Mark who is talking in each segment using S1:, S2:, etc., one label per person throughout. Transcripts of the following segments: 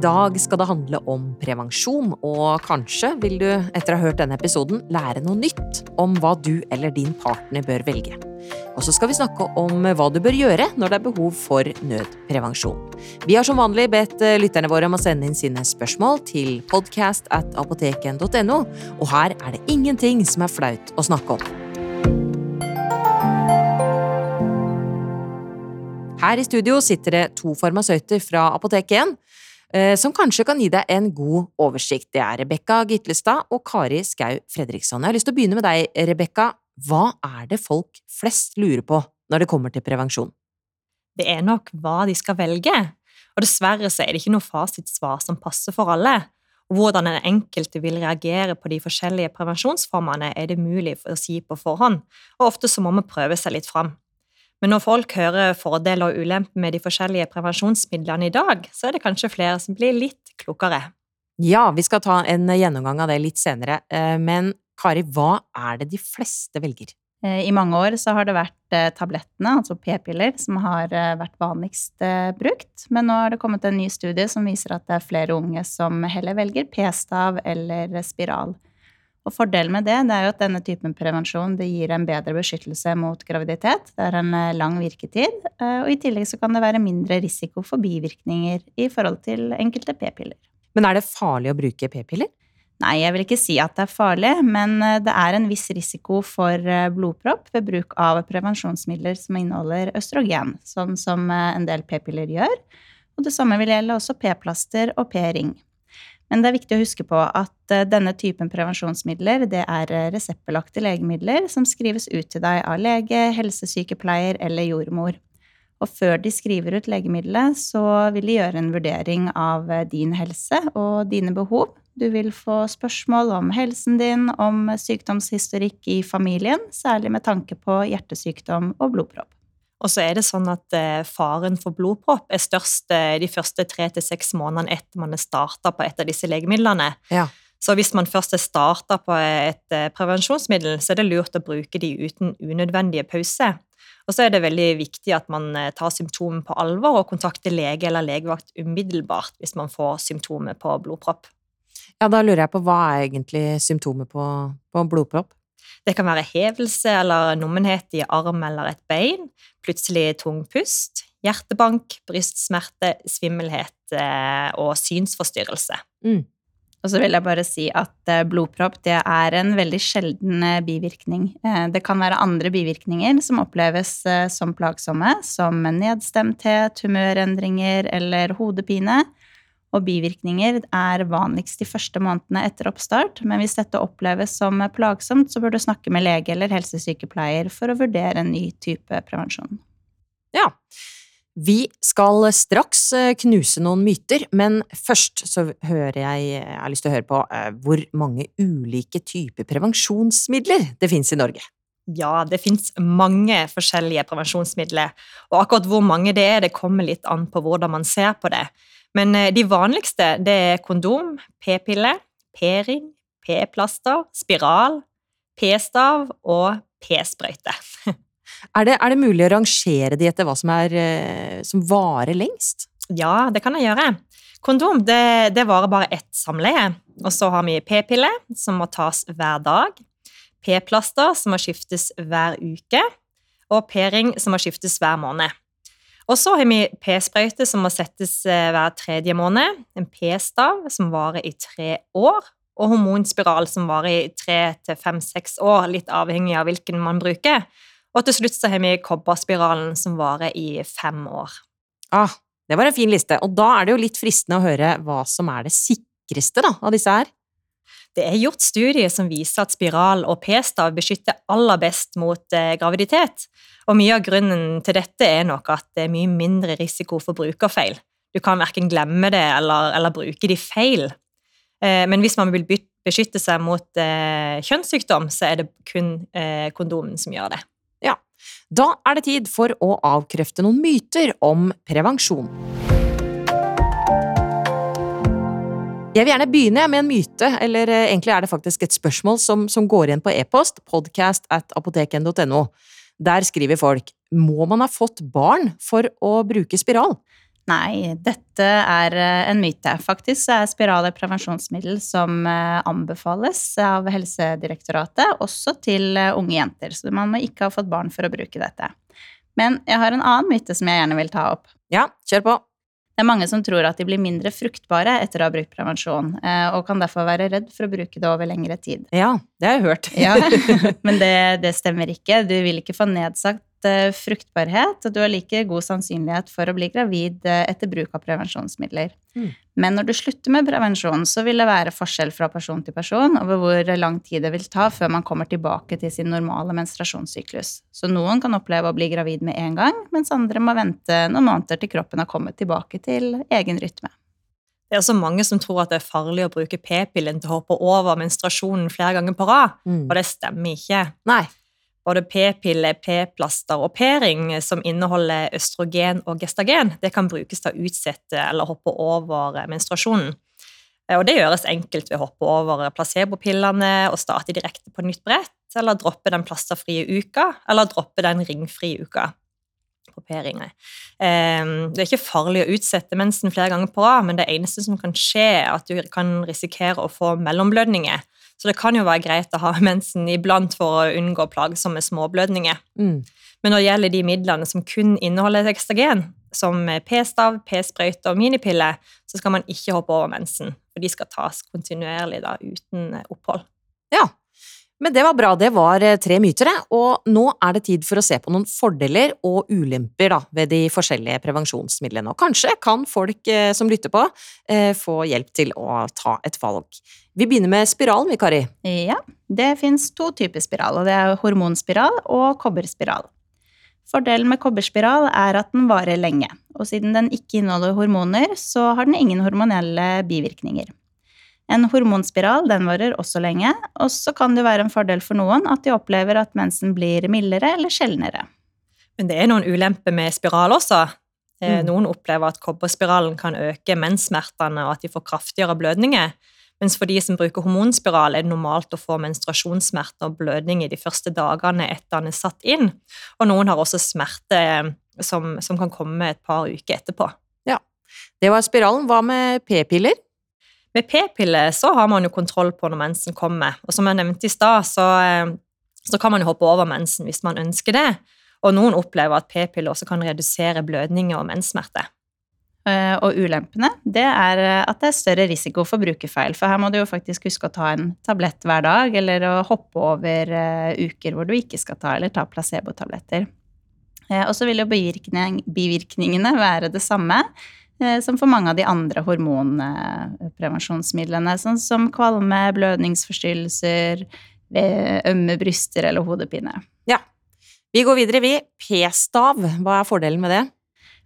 S1: dag skal det handle om prevensjon, og kanskje vil du etter å ha hørt denne episoden lære noe nytt om hva du eller din partner bør velge. Og så skal vi snakke om hva du bør gjøre når det er behov for nødprevensjon. Vi har som vanlig bedt eh, lytterne våre om å sende inn sine spørsmål til podcast at apoteken.no, og her er det ingenting som er flaut å snakke om. Her i studio sitter det to farmasøyter fra Apotek 1 eh, som kanskje kan gi deg en god oversikt. Det er Rebekka Gitlestad og Kari Skau Fredriksson. Jeg har lyst til å begynne med deg, Rebekka. Hva er det folk flest lurer på når det kommer til prevensjon?
S2: Det er nok hva de skal velge, og dessverre så er det ikke noe fasitsvar som passer for alle. Hvordan den enkelte vil reagere på de forskjellige prevensjonsformene, er det mulig å si på forhånd, og ofte så må vi prøve seg litt fram. Men når folk hører fordeler og ulemper med de forskjellige prevensjonsmidlene i dag, så er det kanskje flere som blir litt klokere.
S1: Ja, vi skal ta en gjennomgang av det litt senere, eh, men Kari, hva er det de fleste velger?
S3: Eh, I mange år så har det vært eh, tablettene, altså p-piller, som har vært vanligst brukt. Men nå har det kommet en ny studie som viser at det er flere unge som heller velger p-stav eller spiral. Og Fordelen med det, det er jo at denne typen prevensjon det gir en bedre beskyttelse mot graviditet. Det er en eh, lang virketid, eh, og i tillegg så kan det være mindre risiko for bivirkninger i forhold til enkelte p-piller.
S1: Men er det farlig å bruke p-piller?
S3: Nei, jeg vil ikke si at det er farlig, men eh, det er en viss risiko for blodpropp ved bruk av prevensjonsmidler som inneholder østrogen, sånn som en del p-piller gjør. Og det samme vil gjelde også p-plaster og p-ring. Men det er viktig å huske på at eh, denne typen prevensjonsmidler det er eh, reseptbelagte legemidler som skrives ut til deg av lege, helsesykepleier eller jordmor. Og før de skriver ut legemiddelet, så vil de gjøre en vurdering av eh, din helse og dine behov. Du vil få spørsmål om helsen din, om sykdomshistorikk i familien, særlig med tanke på hjertesykdom og blodpropp.
S2: Og så er det sånn at eh, faren for blodpropp er størst eh, de første tre til seks månedene etter man er starta på et av disse legemidlene.
S1: Ja.
S2: Så hvis man først er starta på et eh, prevensjonsmiddel, så er det lurt å bruke de uten unødvendige pauser. Og så er det veldig viktig at man tar symptomer på alvor og kontakter lege eller legevakt umiddelbart hvis man får symptomer på blodpropp.
S1: Ja, da lurer jeg på hva er egentlig symptomer på, på blodpropp?
S2: Det kan være hevelse eller nummenhet i arm eller et bein, plutselig tung pust, hjertebank, brystsmerte, svimmelhet eh, og synsforstyrrelse.
S3: Mm. Og så vil jeg bare si at eh, blodpropp det er en veldig sjelden eh, bivirkning. Det kan være andre bivirkninger som oppleves som plagsomme, som nedstemthet, humørendringer eller hodepine. Og bivirkninger er vanligst de første månedene etter oppstart, men hvis dette oppleves som plagsomt, så bør du snakke med lege eller helsesykepleier for å vurdere en ny type prevensjon.
S1: Ja. Vi skal straks eh, knuse noen myter, men først så hører jeg Jeg har lyst til å høre på eh, hvor mange ulike typer prevensjonsmidler det finnes i Norge.
S2: Ja, det finnes mange forskjellige prevensjonsmidler, og akkurat hvor mange det er, det kommer litt an på hvordan man ser på det. Men eh, de vanligste det er kondom, p-pille, p-ring, p-plaster, spiral, p-stav og p-sprøyte.
S1: Er det, er det, mulig å rangere de etter hva som, er, eh, som varer lengst?
S2: Ja, det kan jeg gjøre. Kondom det, det varer bare ett samleie. Og så har vi p-pille, som må tas hver dag. P-plaster, som må skiftes hver uke. Og p-ring, som må skiftes hver måned. Og så har vi p-sprøyte som må settes eh, hver tredje måned, en p-stav som varer i tre år, og hormonspiral som varer i tre til fem-seks år, litt avhengig av hvilken man bruker. Og til slutt så har vi kobberspiralen som varer i fem år.
S1: Ah, det var en fin liste, og da er det jo litt fristende å høre hva som er det sikreste da, av disse her.
S2: Det er gjort studier som viser at spiral og p-stav beskytter aller best mot eh, graviditet. Og mye av grunnen til dette er nok at det er mye mindre risiko for brukerfeil. Du kan verken glemme det eller, eller bruke de feil. Eh, men hvis man vil beskytte seg mot eh, kjønnssykdom, så er det kun kondomen som gjør det.
S1: Ja. Da er det tid for å avkrefte noen myter om prevensjon. Jeg vil gjerne begynne med en myte, eller eh, egentlig er det faktisk et spørsmål som, som går igjen på e-post, podcast at apoteken.no. Der skriver folk må man ha fått barn for å bruke spiral?
S3: Nei, dette er eh, en myte. Faktisk er spiral et prevensjonsmiddel som eh, anbefales av Helsedirektoratet, også til unge jenter. Så man må ikke ha fått barn for å bruke dette. Men jeg har en annen myte som jeg gjerne vil ta opp.
S1: Ja, kjør på.
S3: Det er mange som tror at de blir mindre fruktbare etter å ha brukt prevensjon, og kan derfor være redd for å bruke det over lengre tid.
S1: Ja, det har jeg hørt.
S3: Ja, Men det, det stemmer ikke. Du vil ikke få nedsatt Eh, fruktbarhet, og du har like god sannsynlighet for å bli gravid eh, etter bruk av prevensjonsmidler. Mm. Men når du slutter med prevensjon, så vil det være forskjell fra person til person over hvor lang tid det vil ta før man kommer tilbake til sin normale menstruasjonssyklus. Så noen kan oppleve å bli gravid med en gang, mens andre må vente noen måneder til kroppen har kommet tilbake til egen rytme.
S2: Det er så mange som tror at det er farlig å bruke p-pillen til å hoppe over menstruasjonen flere ganger på rad, mm. og det stemmer ikke.
S1: Nei
S2: både p-pille, p-plaster og p-ring som inneholder østrogen og gestagen, det kan brukes til å utsette eller hoppe over menstruasjonen. Og det gjøres enkelt ved å hoppe over placebopillene og starte direkte på nytt brett, eller droppe den plasterfrie uka, eller droppe den ringfrie uka på p-ringer. Ehm, det er ikke farlig å utsette mensen flere ganger på rad, men det eneste som kan skje, er at du kan risikere å få mellomblødninger så det kan jo være greit å ha mensen iblant for å unngå plagsomme småblødninger. Mm. Men når det gjelder de midlene som kun inneholder ekstragen, som p-stav, p-sprøyte og minipille, så skal man ikke hoppe over mensen, for de skal tas kontinuerlig da, uten opphold.
S1: Ja, men det var bra. Det var eh, tre myter, og nå er det tid for å se på noen fordeler og ulemper da, ved de forskjellige prevensjonsmidlene. Og kanskje kan folk eh, som lytter på, eh, få hjelp til å ta et valg. Vi begynner med spiralen, vi, Kari.
S3: Ja, det fins to typer spiral, og det er hormonspiral og kobberspiral. Fordelen med kobberspiral er at den varer lenge, og siden den ikke inneholder hormoner, så har den ingen hormonelle bivirkninger. En hormonspiral den varer også lenge, og så kan det være en fordel for noen at de opplever at mensen blir mildere eller sjeldnere.
S2: Men det er noen ulemper med spiral også. Eh, mm. Noen opplever at kobberspiralen kan øke menssmertene, og at de får kraftigere blødninger. Mens for de som bruker hormonspiral, er det normalt å få menstruasjonssmerter og blødning i de første dagene etter den er satt inn. Og noen har også smerte eh, som, som kan komme et par uker etterpå.
S1: Ja. Det var spiralen. Hva med p-piller?
S2: Med p-piller så har man jo kontroll på når mensen kommer. Og som jeg nevnte i stad, så, eh, så, kan man jo hoppe over mensen hvis man ønsker det. Og noen opplever at p-piller også kan redusere blødninger og menssmerte.
S3: Eh, og ulempene det er eh, at det er større risiko for brukerfeil. For her må du jo faktisk huske å ta en tablett hver dag, eller å hoppe over uker hvor du ikke skal ta, eller ta placebotabletter. Og så vil jo bivirkningene være det samme. Eh, som for mange av de andre hormonprevensjonsmidlene, sånn som kvalme, blødningsforstyrrelser, ømme bryster eller hodepine.
S1: Ja. Vi går videre, vi. P-stav, hva er fordelen med det?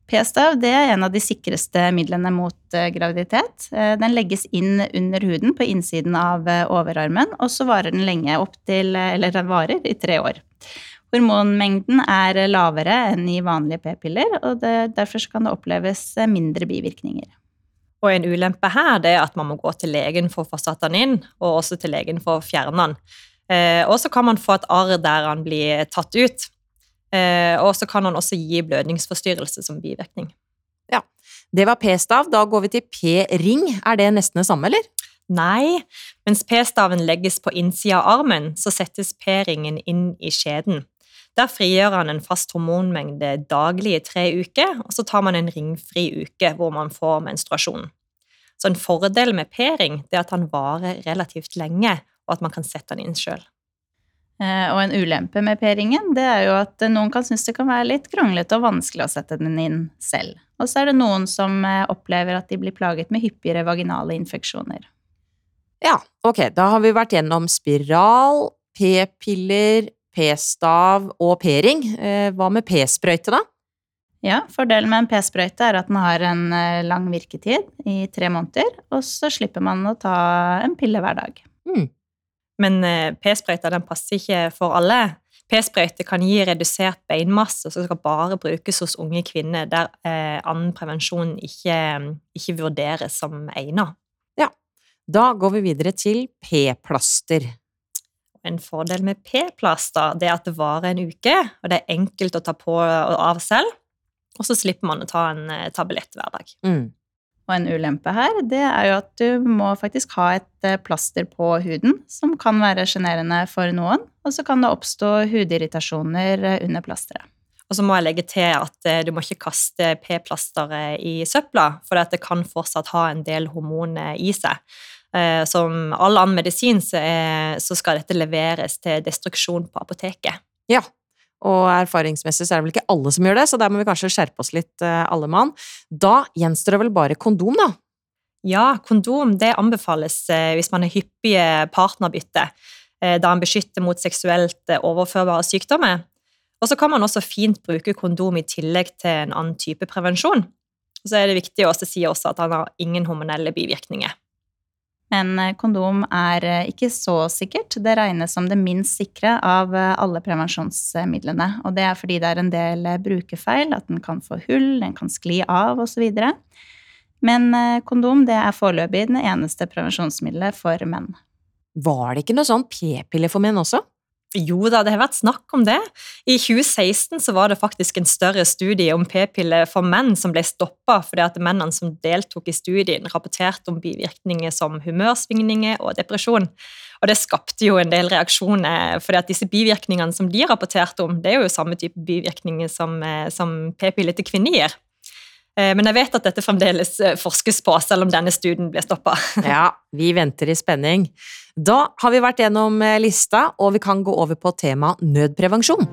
S3: P-stav det er en av de sikreste midlene mot eh, graviditet. Eh, den legges inn under huden på innsiden av overarmen, og så varer den lenge, opp til, Eller den varer i tre år. Hormonmengden er lavere enn i vanlige p-piller, og det, derfor kan det oppleves mindre bivirkninger.
S2: Og en ulempe her det er at man må gå til legen for å få satt den inn, og også til legen for å fjerne den. Eh, og så kan man få et arr der han blir tatt ut. Eh, og så kan han også gi blødningsforstyrrelse som bivirkning.
S1: Ja, Det var p-stav. Da går vi til p-ring. Er det nesten det samme, eller?
S2: Nei, mens p-staven legges på innsida av armen, så settes p-ringen inn i skjeden. Der frigjør han en fast hormonmengde daglig i tre uker, og så tar man en ringfri uke hvor man får menstruasjon. Så en fordel med p-ring er at han varer relativt lenge, og at man kan sette den inn sjøl.
S3: Eh, og en ulempe med p-ringen det er jo at noen kan synes det kan være litt kronglete og vanskelig å sette den inn selv. Og så er det noen som eh, opplever at de blir plaget med hyppigere vaginale infeksjoner.
S1: Ja, ok, da har vi vært gjennom spiral, p-piller, p-stav og p-ring. Eh, hva med p-sprøyte, da?
S3: Ja, Fordelen med en p-sprøyte er at den har en eh, lang virketid i tre måneder, og så slipper man å ta en pille hver dag. Mm.
S2: Men eh, p-sprøyta passer ikke for alle. P-sprøyte kan gi redusert beinmasse som skal bare brukes hos unge kvinner der eh, annen prevensjon ikke, ikke vurderes som egnet.
S1: Ja, da går vi videre til p-plaster.
S2: En fordel med p-plaster det er at det varer en uke, og det er enkelt å ta på og av selv. Og så slipper man å ta en eh, tablett hver dag.
S1: Mm.
S3: Og en ulempe her, det er jo at du må faktisk ha et eh, plaster på huden, som kan være sjenerende for noen, og så kan det oppstå hudirritasjoner eh, under plasteret.
S2: Og så må jeg legge til at eh, du må ikke kaste p-plasteret i søpla, for det kan fortsatt ha en del hormoner i seg. Eh, Som all annen medisin så, er, så skal dette leveres til destruksjon på apoteket.
S1: Ja. Og erfaringsmessig så er det vel ikke alle som gjør det, så der må vi kanskje skjerpe oss litt, eh, alle mann. Da gjenstår det vel bare kondom, da.
S2: Ja, kondom det anbefales hvis man har hyppige partnerbytte, da man beskytter mot seksuelt overførbare sykdommer. Og så kan man også fint bruke kondom i tillegg til en annen type prevensjon. Og så er det viktig å også si også at han har ingen hormonelle bivirkninger.
S3: Men eh, kondom er eh, ikke så sikkert. Det regnes som det minst sikre av eh, alle prevensjonsmidlene. Og det er fordi det er en del brukerfeil, at den kan få hull, den kan skli av osv. Men kondom det er foreløpig det eneste prevensjonsmiddelet for menn.
S1: Var det ikke noe sånn p-pille for menn også?
S2: Jo da, det har vært snakk om det. I 2016 så var det faktisk en større studie om p-piller for menn som ble stoppa fordi at mennene som deltok i studien, rapporterte om bivirkninger som humørsvingninger og depresjon. Og det skapte jo en del reaksjoner, fordi at disse bivirkningene som de rapporterte om, det er jo samme type bivirkninger som, eh, som p-piller til kvinner gir. Eh, Men jeg vet at dette fremdeles eh, forskes på, selv om denne studien ble stoppa.
S1: Ja, vi venter i spenning. Da har vi vært gjennom eh, lista, og vi kan gå over på tema nødprevensjon.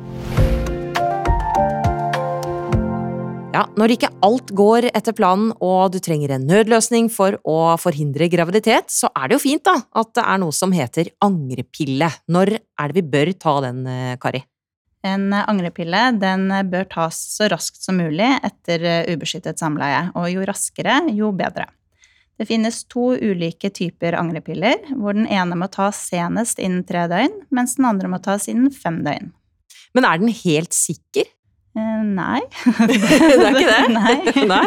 S1: Ja, når ikke alt går etter planen og du trenger en nødløsning for å forhindre graviditet, så er det jo fint da at det er noe som heter angrepille. Når er det vi bør ta den, Kari?
S3: En angrepille den bør tas så raskt som mulig etter eh, ubeskyttet samleie, og jo raskere, jo bedre. Det finnes to ulike typer angrepiller, hvor den ene må tas senest innen tre døgn, mens den andre må tas innen fem døgn.
S1: Men er den helt sikker?
S3: Eh, nei.
S1: Det er ikke det?
S3: Nei.
S1: Nei.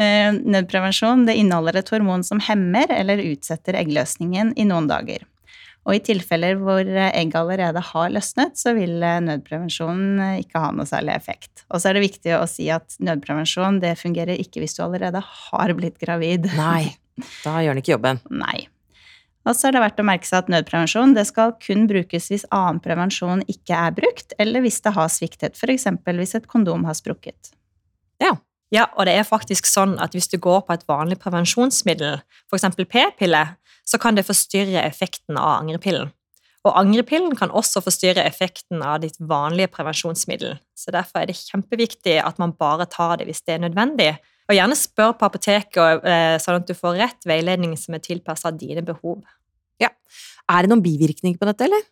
S3: Eh, Nødprevensjon det inneholder et hormon som hemmer eller utsetter eggløsningen i noen dager. Og i tilfeller hvor egg allerede har løsnet, så vil nødprevensjonen eh, ikke ha noe særlig effekt. Og så er det viktig å si at nødprevensjon det fungerer ikke hvis du allerede har blitt gravid.
S1: Nei, da gjør den ikke jobben.
S3: Nei. Og så er det verdt å merke seg at nødprevensjon det skal kun brukes hvis annen prevensjon ikke er brukt, eller hvis det har sviktet, f.eks. hvis et kondom har sprukket.
S1: Ja.
S2: Ja, og det er faktisk sånn at hvis du går på et vanlig prevensjonsmiddel, f.eks. p-pille, så kan det forstyrre effekten av angrepillen. Og angrepillen kan også forstyrre effekten av ditt vanlige prevensjonsmiddel. Så derfor er det kjempeviktig at man bare tar det hvis det er nødvendig. Og gjerne spør på apoteket, eh, sånn at du får rett veiledning som er tilpasset dine behov. Ja.
S1: Er det noen bivirkninger på dette, eller?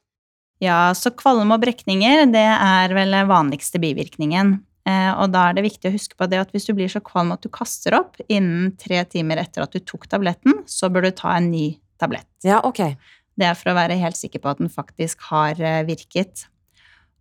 S3: Ja, så kvalme og brekninger, det er vel vanligste bivirkningen. Eh, Og da er det viktig å huske på det at hvis du blir så kvalm at du kaster opp innen tre timer etter at du tok tabletten, så bør du ta en ny tablett.
S1: Ja, ok.
S3: Det er for å være helt sikker på at den faktisk har eh, virket.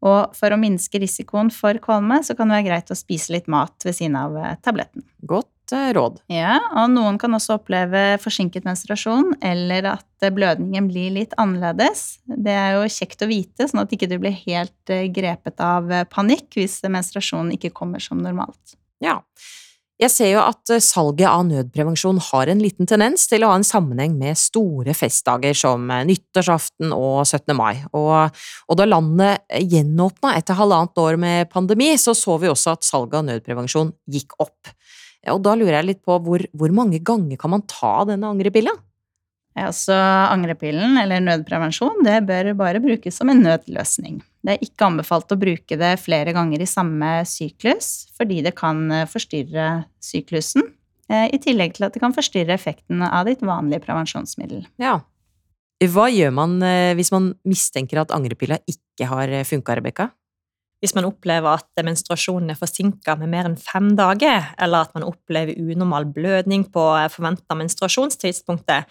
S3: Og for å minske risikoen for kvalme, så kan det være greit å spise litt mat ved siden av eh, tabletten.
S1: Godt eh, råd.
S3: Ja, og noen kan også oppleve forsinket menstruasjon, eller at blødningen blir litt annerledes. Det er jo kjekt å vite, sånn at ikke du blir helt grepet av panikk hvis menstruasjonen ikke kommer som normalt.
S1: Ja. Jeg ser jo at eh, salget av nødprevensjon har en liten tendens til å ha en sammenheng med store festdager som eh, nyttårsaften og 17. mai, og, og da landet gjenåpna etter halvannet år med pandemi, så så vi også at salget av nødprevensjon gikk opp. Og da lurer jeg litt på hvor, hvor mange ganger kan man ta denne angrepilla?
S3: Ja, så angrepillen, eller nødprevensjon, det bør bare brukes som en nødløsning. Det er ikke anbefalt å bruke det flere ganger i samme syklus, fordi det kan eh, forstyrre syklusen, eh, i tillegg til at det kan forstyrre effekten av ditt vanlige prevensjonsmiddel.
S1: Ja. Hva gjør man eh, hvis man mistenker at angrepilla ikke har funka, Rebekka?
S2: Hvis man opplever at menstruasjonen er forsinka med mer enn fem dager, eller at man opplever unormal blødning på forventa menstruasjonstidspunktet,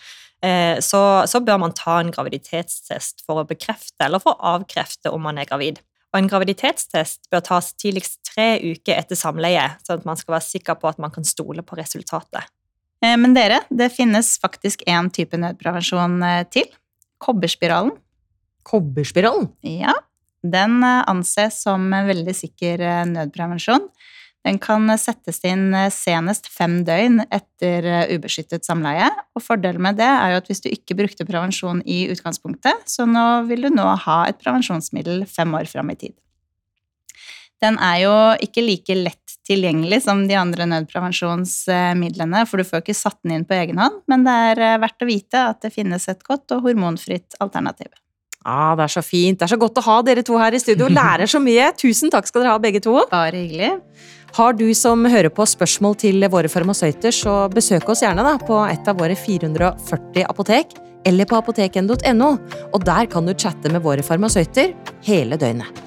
S2: så, så bør man ta en graviditetstest for å bekrefte eller for å avkrefte om man er gravid. Og en graviditetstest bør tas tidligst tre uker etter samleie, sånn at man skal være sikker på at man kan stole på resultatet.
S3: Eh, Men dere, det finnes faktisk én type nødprevensjon eh, til. Kobberspiralen.
S1: Kobberspiralen?
S3: Ja, den eh, anses som en veldig sikker eh, nødprevensjon. Den kan settes inn senest fem døgn etter ubeskyttet samleie. Og fordelen med det er jo at hvis du ikke brukte prevensjon i utgangspunktet, så nå vil du nå ha et prevensjonsmiddel fem år fram i tid. Den er jo ikke like lett tilgjengelig som de andre nødprevensjonsmidlene, for du får ikke satt den inn på egen hånd, men det er verdt å vite at det finnes et godt og hormonfritt alternativ.
S1: Ah, det er så fint. Det er så godt å ha dere to her i studio. Lærer så mye. Tusen takk skal dere ha, begge to.
S3: Bare hyggelig.
S1: Har du som hører på spørsmål til våre farmasøyter, så besøk oss gjerne da på et av våre 440 apotek, eller på apoteken.no. Og der kan du chatte med våre farmasøyter hele døgnet.